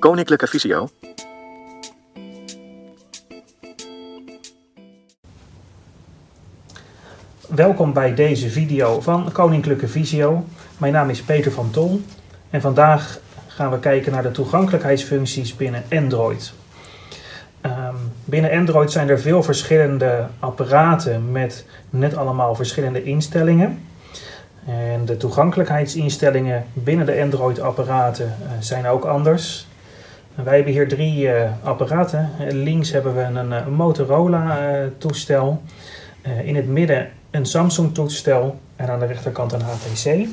Koninklijke Visio. Welkom bij deze video van Koninklijke Visio. Mijn naam is Peter van Tol en vandaag gaan we kijken naar de toegankelijkheidsfuncties binnen Android. Ehm, binnen Android zijn er veel verschillende apparaten met net allemaal verschillende instellingen. En de toegankelijkheidsinstellingen binnen de Android-apparaten uh, zijn ook anders. Wij hebben hier drie uh, apparaten. Links hebben we een, een Motorola-toestel. Uh, in het midden een Samsung-toestel en aan de rechterkant een HTC.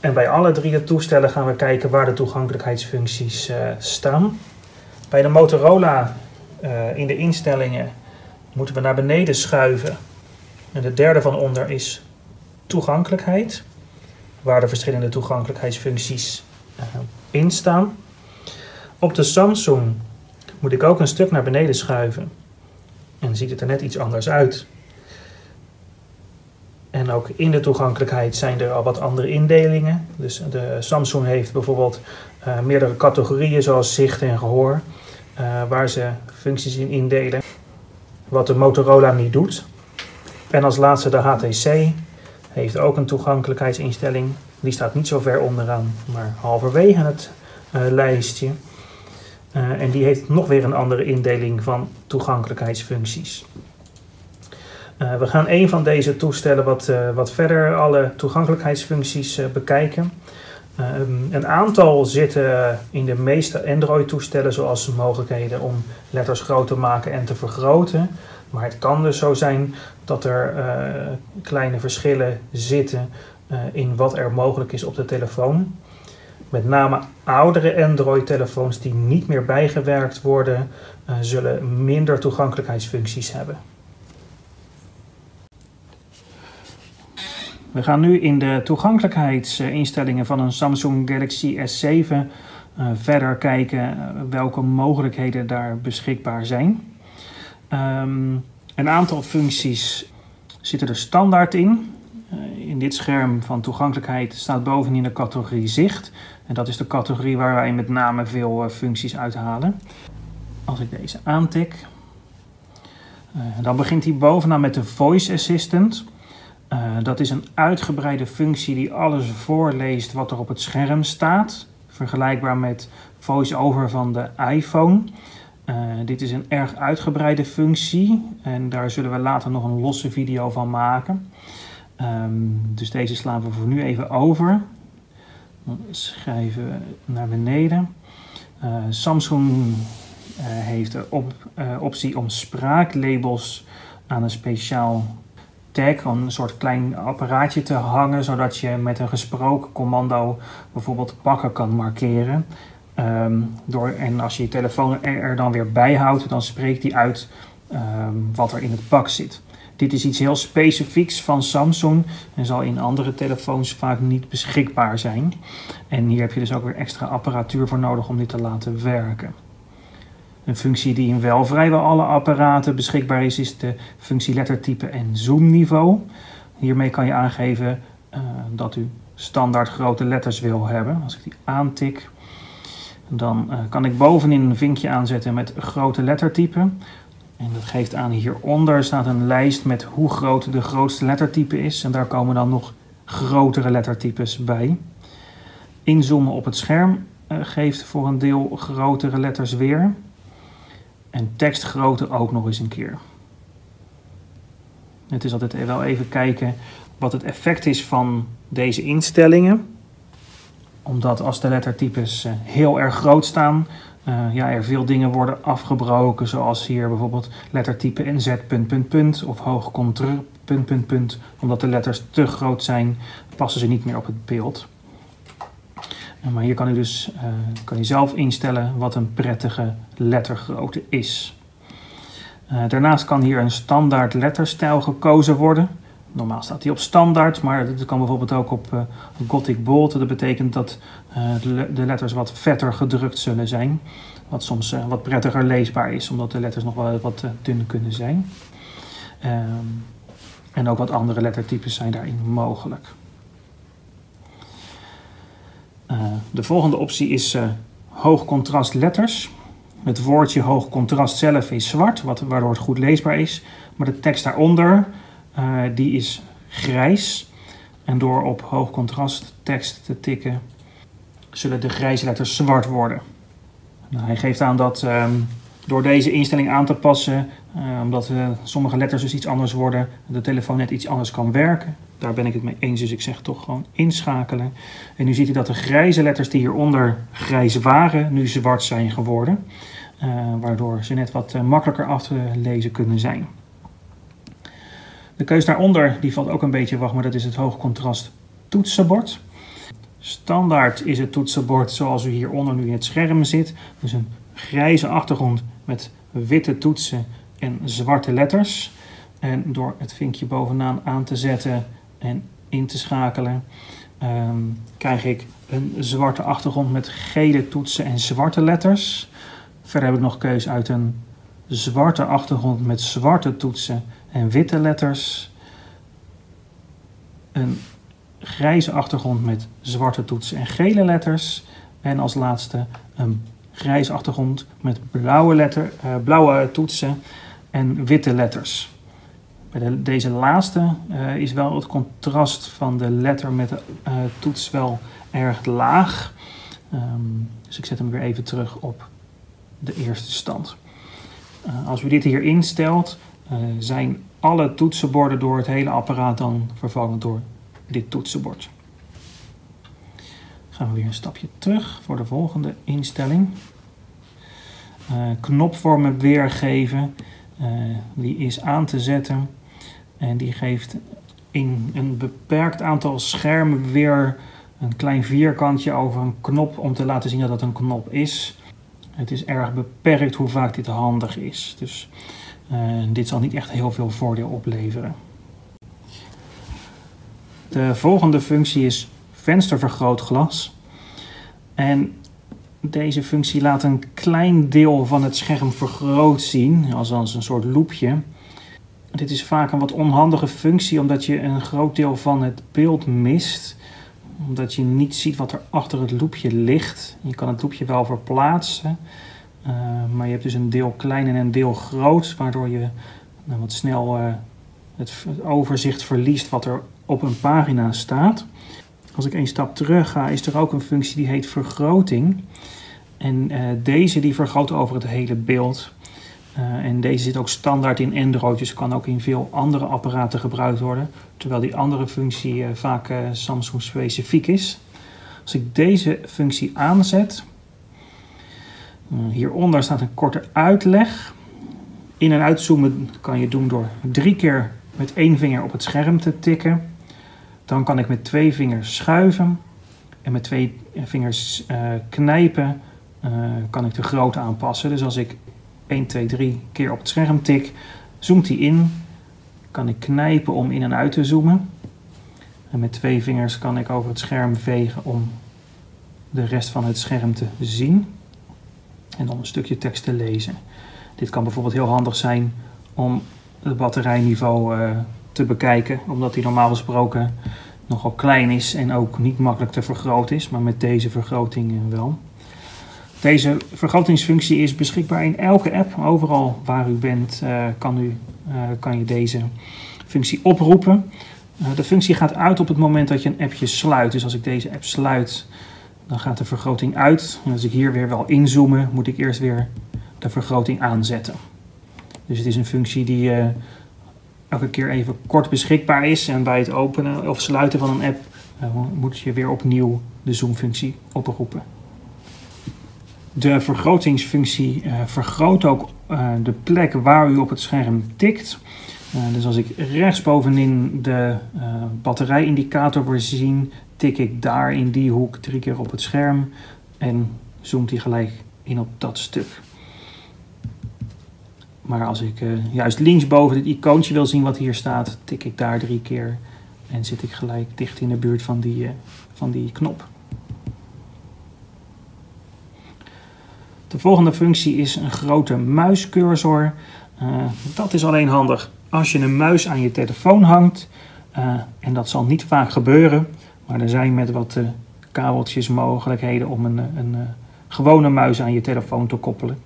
En bij alle drie de toestellen gaan we kijken waar de toegankelijkheidsfuncties staan. Bij de Motorola in de instellingen moeten we naar beneden schuiven. En de derde van onder is toegankelijkheid, waar de verschillende toegankelijkheidsfuncties in staan. Op de Samsung moet ik ook een stuk naar beneden schuiven. En ziet het er net iets anders uit. En ook in de toegankelijkheid zijn er al wat andere indelingen. Dus de Samsung heeft bijvoorbeeld uh, meerdere categorieën zoals zicht en gehoor, uh, waar ze functies in indelen. Wat de Motorola niet doet. En als laatste de HTC heeft ook een toegankelijkheidsinstelling. Die staat niet zo ver onderaan, maar halverwege het uh, lijstje. Uh, en die heeft nog weer een andere indeling van toegankelijkheidsfuncties. Uh, we gaan een van deze toestellen wat, wat verder alle toegankelijkheidsfuncties bekijken. Een aantal zitten in de meeste Android-toestellen, zoals mogelijkheden om letters groot te maken en te vergroten. Maar het kan dus zo zijn dat er kleine verschillen zitten in wat er mogelijk is op de telefoon. Met name oudere Android-telefoons die niet meer bijgewerkt worden, uh, zullen minder toegankelijkheidsfuncties hebben. We gaan nu in de toegankelijkheidsinstellingen van een Samsung Galaxy S7 verder kijken welke mogelijkheden daar beschikbaar zijn. Um, een aantal functies zitten er standaard in. In dit scherm van toegankelijkheid staat bovenin de categorie zicht. En dat is de categorie waar wij met name veel uh, functies uithalen. Als ik deze aantik, uh, dan begint hij bovenaan met de Voice Assistant. dat is een uitgebreide functie die alles voorleest wat er op het scherm staat. Vergelijkbaar met VoiceOver van de iPhone. Dit is een erg uitgebreide functie en daar zullen we later nog een losse video van maken. Um, dus deze slaan we voor nu even over. Schrijven naar beneden. Uh, Samsung uh, heeft de op, optie om spraaklabels aan een speciaal tag, een soort klein apparaatje te hangen, zodat je met een gesproken commando bijvoorbeeld pakken kan markeren. Um, door, en als je je telefoon er, dan weer bijhoudt, dan spreekt hij uit um, wat er in het pak zit. Dit is iets heel specifieks van Samsung en zal in andere telefoons vaak niet beschikbaar zijn. En hier heb je dus ook weer extra apparatuur voor nodig om dit te laten werken. Een functie die in wel vrijwel alle apparaten beschikbaar is, is de functie lettertype en zoomniveau. Hiermee kan je aangeven uh, dat u standaard grote letters wil hebben. Als ik die aantik, dan uh, kan ik bovenin een vinkje aanzetten met grote lettertype. En dat geeft aan hieronder staat een lijst met hoe groot de grootste lettertype is. En daar komen dan nog grotere lettertypes bij. Inzoomen op het scherm uh, geeft voor een deel grotere letters weer. En tekstgrootte ook nog eens een keer. Het is altijd wel even kijken wat het effect is van deze instellingen omdat als de lettertypes uh, heel erg groot staan, uh, ja, er veel dingen worden afgebroken. Zoals hier bijvoorbeeld lettertype NZ punt, punt, punt, of hoog komt terug, punt, punt, punt. Omdat de letters te groot zijn, passen ze niet meer op het beeld. Uh, maar hier kan u dus kan u zelf instellen wat een prettige lettergrootte is. daarnaast kan hier een standaard letterstijl gekozen worden. Normaal staat hij op standaard, maar het kan bijvoorbeeld ook op uh, Gothic Bold. Dat betekent dat uh, de, letters wat vetter gedrukt zullen zijn. Wat soms uh, wat prettiger leesbaar is, omdat de letters nog wel wat dun kunnen zijn. Um, en ook wat andere lettertypes zijn daarin mogelijk. de volgende optie is hoog contrast letters. Het woordje hoog contrast zelf is zwart, wat, waardoor het goed leesbaar is. Maar de tekst daaronder, uh, die is grijs. En door op hoog contrast tekst te tikken, zullen de grijze letters zwart worden. Nou, hij geeft aan dat um, door deze instelling aan te passen, uh, omdat uh, sommige letters dus iets anders worden, de telefoon net iets anders kan werken. Daar ben ik het mee eens, dus ik zeg toch gewoon inschakelen. En nu ziet u dat de grijze letters die hieronder grijs waren, nu zwart zijn geworden. Waardoor ze net wat makkelijker af te lezen kunnen zijn. De keus daaronder die valt ook een beetje wacht, maar dat is het hoogcontrast toetsenbord. Standaard is het toetsenbord zoals u hieronder nu in het scherm zit. Dus een grijze achtergrond met witte toetsen en zwarte letters. En door het vinkje bovenaan aan te zetten en in te schakelen, um, krijg ik een zwarte achtergrond met gele toetsen en zwarte letters. Verder heb ik nog keus uit een zwarte achtergrond met zwarte toetsen en witte letters. Een grijze achtergrond met zwarte toetsen en gele letters. En als laatste een grijze achtergrond met blauwe, letter, uh, blauwe toetsen en witte letters. Bij de, deze laatste uh, is wel het contrast van de letter met de uh, toets wel erg laag. Um, dus ik zet hem weer even terug op de eerste stand. als u dit hier instelt, zijn alle toetsenborden door het hele apparaat dan vervangen door dit toetsenbord. Gaan we weer een stapje terug voor de volgende instelling. Uh, knopvormen weergeven, uh, die is aan te zetten en die geeft in een beperkt aantal schermen weer een klein vierkantje over een knop om te laten zien dat het een knop is. Het is erg beperkt hoe vaak dit handig is. Dus dit zal niet echt heel veel voordeel opleveren. De volgende functie is venstervergrootglas. En deze functie laat een klein deel van het scherm vergroot zien, als een soort loepje. Dit is vaak een wat onhandige functie omdat je een groot deel van het beeld mist. Omdat je niet ziet wat er achter het loepje ligt. Je kan het loepje wel verplaatsen, uh, maar je hebt dus een deel klein en een deel groot, waardoor je nou, wat snel uh, het, overzicht verliest wat er op een pagina staat. Als ik een stap terug ga, is er ook een functie die heet vergroting. En uh, deze die vergroot over het hele beeld. En deze zit ook standaard in Android, dus kan ook in veel andere apparaten gebruikt worden. Terwijl die andere functie vaak Samsung specifiek is. Als ik deze functie aanzet, hieronder staat een korte uitleg. In- en uitzoomen kan je doen door drie keer met één vinger op het scherm te tikken. Dan kan ik met twee vingers schuiven en met twee vingers uh, knijpen uh, kan ik de grootte aanpassen. Dus als ik 1, 2, 3 keer op het scherm tik, zoomt hij in. Kan ik knijpen om in en uit te zoomen. En met twee vingers kan ik over het scherm vegen om de rest van het scherm te zien. En dan een stukje tekst te lezen. Dit kan bijvoorbeeld heel handig zijn om het batterijniveau uh, te bekijken, omdat die normaal gesproken nogal klein is en ook niet makkelijk te vergroten is, maar met deze vergroting wel. Deze vergrotingsfunctie is beschikbaar in elke app. Overal waar u bent uh, kan, u, kan je deze functie oproepen. De functie gaat uit op het moment dat je een appje sluit. Dus als ik deze app sluit, dan gaat de vergroting uit. En als ik hier weer wil inzoomen, moet ik eerst weer de vergroting aanzetten. Dus het is een functie die elke keer even kort beschikbaar is. En bij het openen of sluiten van een app uh, moet je weer opnieuw de zoomfunctie oproepen. De vergrotingsfunctie uh, vergroot ook uh, de plek waar u op het scherm tikt. dus als ik rechtsbovenin de batterijindicator wil zien, tik ik daar in die hoek drie keer op het scherm en zoomt hij gelijk in op dat stuk. Maar als ik uh, juist linksboven het icoontje wil zien wat hier staat, tik ik daar drie keer en zit ik gelijk dicht in de buurt van die, uh, van die knop. De volgende functie is een grote muiscursor. Uh, dat is alleen handig als je een muis aan je telefoon hangt. en dat zal niet vaak gebeuren, maar er zijn met wat kabeltjes mogelijkheden om een, een gewone muis aan je telefoon te koppelen.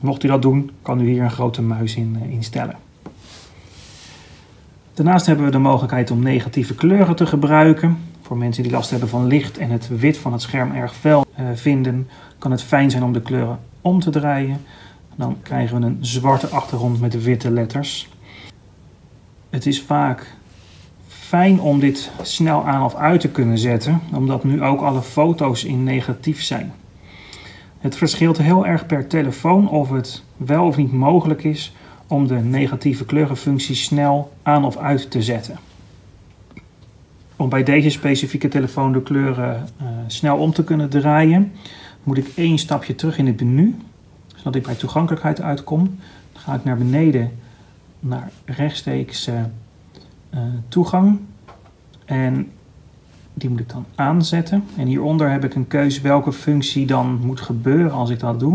Mocht u dat doen, kan u hier een grote muis in instellen. Daarnaast hebben we de mogelijkheid om negatieve kleuren te gebruiken. Voor mensen die last hebben van licht en het wit van het scherm erg fel vinden, kan het fijn zijn om de kleuren om te draaien. Dan krijgen we een zwarte achtergrond met witte letters. Het is vaak fijn om dit snel aan of uit te kunnen zetten, omdat nu ook alle foto's in negatief zijn. Het verschilt heel erg per telefoon of het wel of niet mogelijk is om de negatieve kleurenfunctie snel aan of uit te zetten. Om bij deze specifieke telefoon de kleuren uh, snel om te kunnen draaien, moet ik één stapje terug in het menu, zodat ik bij toegankelijkheid uitkom. Dan ga ik naar beneden naar rechtstreeks uh, uh, toegang en die moet ik dan aanzetten. En hieronder heb ik een keuze welke functie dan moet gebeuren als ik dat doe.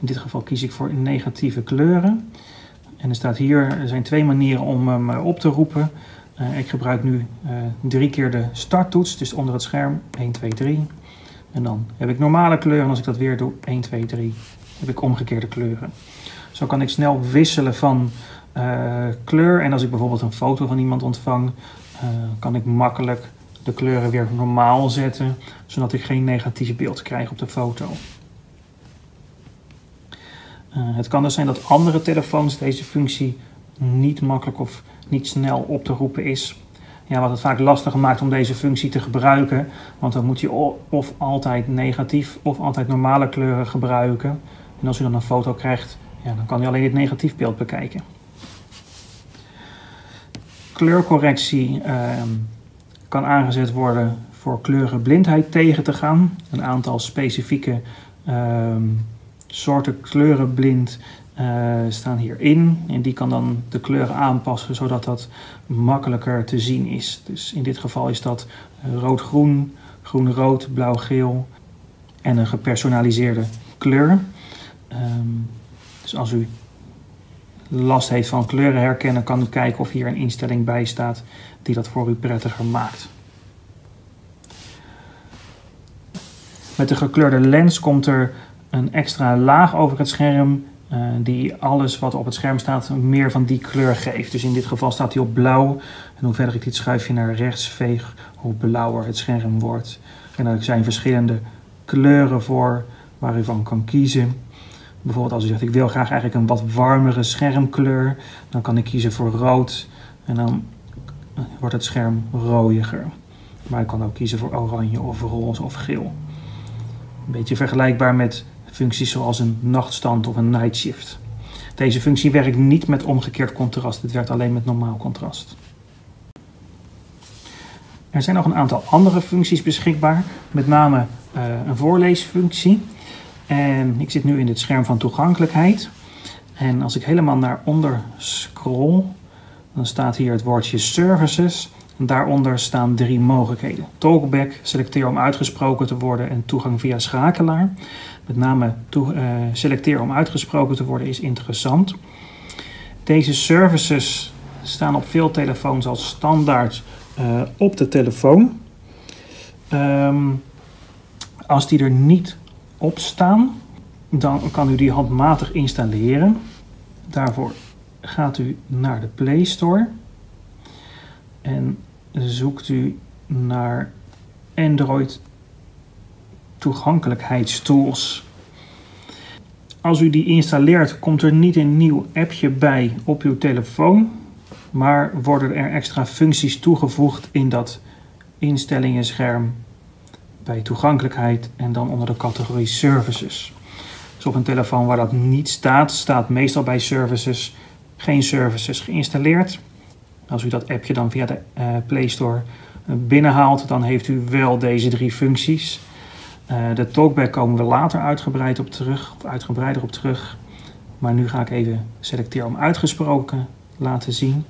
In dit geval kies ik voor negatieve kleuren. En er staat hier, er zijn twee manieren om hem op te roepen. Uh, ik gebruik nu drie keer de starttoets, dus onder het scherm 1, 2, 3. En dan heb ik normale kleuren en als ik dat weer doe, 1, 2, 3, heb ik omgekeerde kleuren. Zo kan ik snel wisselen van uh, kleur en als ik bijvoorbeeld een foto van iemand ontvang, kan ik makkelijk de kleuren weer normaal zetten, zodat ik geen negatief beeld krijg op de foto. het kan dus zijn dat andere telefoons deze functie niet makkelijk of niet snel op te roepen is. Ja, wat het vaak lastiger maakt om deze functie te gebruiken. Want dan moet je of altijd negatief of altijd normale kleuren gebruiken. En als u dan een foto krijgt, ja, dan kan u alleen het negatief beeld bekijken. Kleurcorrectie uh, kan aangezet worden voor kleurenblindheid tegen te gaan. Een aantal specifieke uh, soorten kleurenblind uh, staan hierin. En die kan dan de kleuren aanpassen zodat dat makkelijker te zien is. Dus in dit geval is dat rood-groen, groen-rood, blauw-geel en een gepersonaliseerde kleur. Um, dus als u last heeft van kleuren herkennen, kan u kijken of hier een instelling bij staat die dat voor u prettiger maakt. Met de gekleurde lens komt er een extra laag over het scherm uh, die alles wat op het scherm staat meer van die kleur geeft. Dus in dit geval staat hij op blauw. En hoe verder ik dit schuifje naar rechts veeg, hoe blauwer het scherm wordt. En er zijn verschillende kleuren voor waar u van kan kiezen. Bijvoorbeeld als u zegt ik wil graag eigenlijk een wat warmere schermkleur. Dan kan ik kiezen voor rood. En dan wordt het scherm rooiger. Maar ik kan ook kiezen voor oranje of roze of geel. Een beetje vergelijkbaar met functies zoals een nachtstand of een night shift. Deze functie werkt niet met omgekeerd contrast, het werkt alleen met normaal contrast. Er zijn nog een aantal andere functies beschikbaar, met name uh, een voorleesfunctie. Ik zit nu in dit scherm van toegankelijkheid. En als ik helemaal naar onder scroll, dan staat hier het woordje services. En daaronder staan drie mogelijkheden. Talkback, selecteer om uitgesproken te worden en toegang via schakelaar. Met name toe, uh, selecteer om uitgesproken te worden is interessant. Deze services staan op veel telefoons als standaard uh, op de telefoon. Um, als die er niet op staan, dan kan u die handmatig installeren. Daarvoor gaat u naar de Play Store en zoekt u naar Android toegankelijkheidstools. Als u die installeert, komt er niet een nieuw appje bij op uw telefoon, maar worden er extra functies toegevoegd in dat instellingenscherm bij toegankelijkheid en dan onder de categorie services. Dus op een telefoon waar dat niet staat, staat meestal bij services geen services geïnstalleerd. Als u dat appje dan via de uh, Play Store eh, binnenhaalt, dan heeft u wel deze drie functies. Uh, de talkback komen we later uitgebreid op terug, of uitgebreider op terug. Maar nu ga ik even selecteren om uitgesproken laten zien.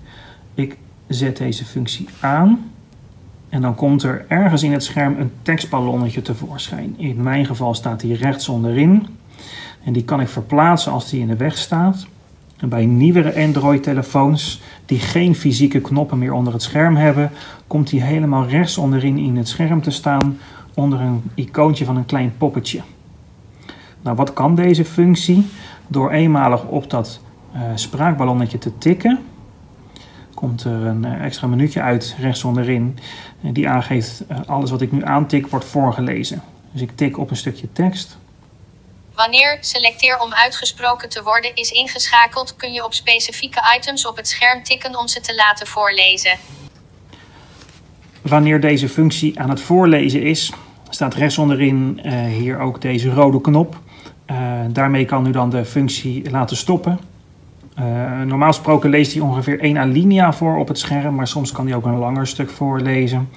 Ik zet deze functie aan. En dan komt er ergens in het scherm een tekstballonnetje tevoorschijn. In mijn geval staat die rechts onderin. En die kan ik verplaatsen als die in de weg staat. En bij nieuwere Android-telefoons die geen fysieke knoppen meer onder het scherm hebben, komt die helemaal rechts onderin in het scherm te staan onder een icoontje van een klein poppetje. Nou, wat kan deze functie? Door eenmalig op dat uh, spraakballonnetje te tikken, komt er een extra minuutje uit rechts onderin die aangeeft alles wat ik nu aantik wordt voorgelezen. Dus ik tik op een stukje tekst. Wanneer selecteer om uitgesproken te worden is ingeschakeld, kun je op specifieke items op het scherm tikken om ze te laten voorlezen. Wanneer deze functie aan het voorlezen is, staat rechts onderin uh, hier ook deze rode knop. Uh, daarmee kan u dan de functie laten stoppen. Uh, normaal gesproken leest hij ongeveer één alinea voor op het scherm, maar soms kan hij ook een langer stuk voorlezen.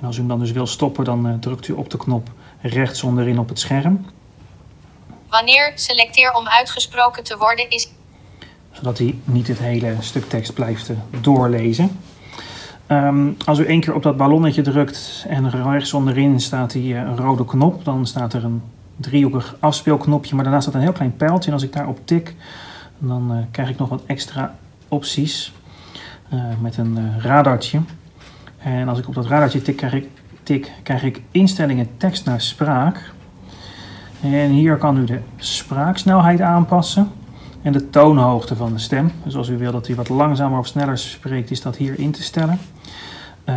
En als u hem dan dus wil stoppen, dan drukt u op de knop rechts onderin op het scherm. Wanneer selecteer om uitgesproken te worden is. Zodat hij niet het hele stuk tekst blijft doorlezen. Um, als u één keer op dat ballonnetje drukt en rechts onderin staat die een rode knop, dan staat er een driehoekig afspeelknopje, maar daarnaast staat een heel klein pijltje. En als ik daarop tik, dan uh, krijg ik nog wat extra opties uh, met een uh, radartje. En als ik op dat radartje tik, krijg ik, tik, krijg ik instellingen tekst naar spraak. En hier kan u de spraaksnelheid aanpassen en de toonhoogte van de stem. Dus als u wil dat hij wat langzamer of sneller spreekt, is dat hier in te stellen. Uh,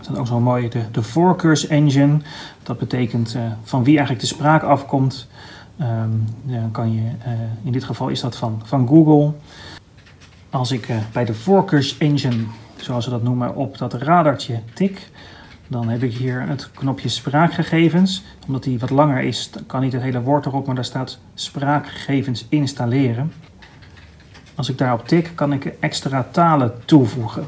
staat ook zo mooi de, de voorkeursengine. Dat betekent van wie eigenlijk de spraak afkomt. Um, dan kan je, uh, in dit geval is dat van, van Google. Als ik bij de voorkeursengine, zoals we dat noemen, op dat radartje tik, dan heb ik hier het knopje spraakgegevens. Omdat die wat langer is, kan niet het hele woord erop, maar daar staat spraakgegevens installeren. Als ik daarop tik, kan ik extra talen toevoegen.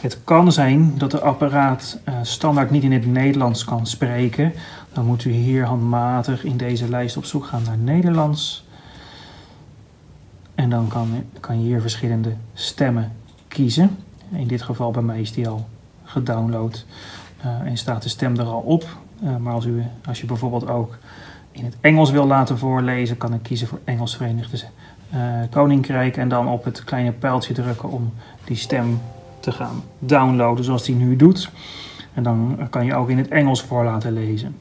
Het kan zijn dat de apparaat uh, standaard niet in het Nederlands kan spreken. Dan moet u hier handmatig in deze lijst op zoek gaan naar Nederlands. En dan kan, kan je hier verschillende stemmen kiezen. In dit geval bij mij is die al gedownload. Uh, en staat de stem er al op. Uh, maar als, u, als je bijvoorbeeld ook in het Engels wil laten voorlezen, kan ik kiezen voor Engels Verenigde uh, Koninkrijk. En dan op het kleine pijltje drukken om die stem te gaan downloaden zoals die nu doet. En dan kan je ook in het Engels voor laten lezen.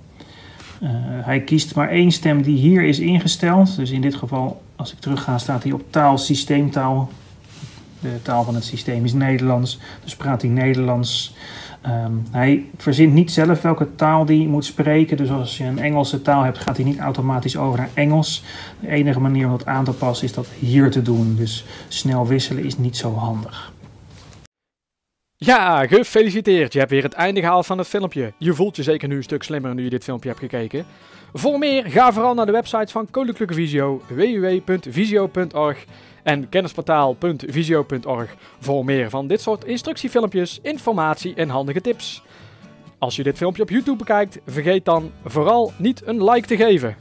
Hij kiest maar één stem die hier is ingesteld. Dus in dit geval, als ik terug ga, staat hij op taal, systeemtaal. De taal van het systeem is Nederlands. Dus praat hij Nederlands. Um, hij verzint niet zelf welke taal die moet spreken. Dus als je een Engelse taal hebt, gaat hij niet automatisch over naar Engels. De enige manier om dat aan te passen is dat hier te doen. Dus snel wisselen is niet zo handig. Ja, gefeliciteerd. Je hebt weer het einde gehaald van het filmpje. Je voelt je zeker nu een stuk slimmer nu je dit filmpje hebt gekeken. Voor meer, ga vooral naar de website van Koninklijke Visio, www.visio.org en kennisportaal.visio.org voor meer van dit soort instructiefilmpjes, informatie en handige tips. Als je dit filmpje op YouTube bekijkt, vergeet dan vooral niet een like te geven.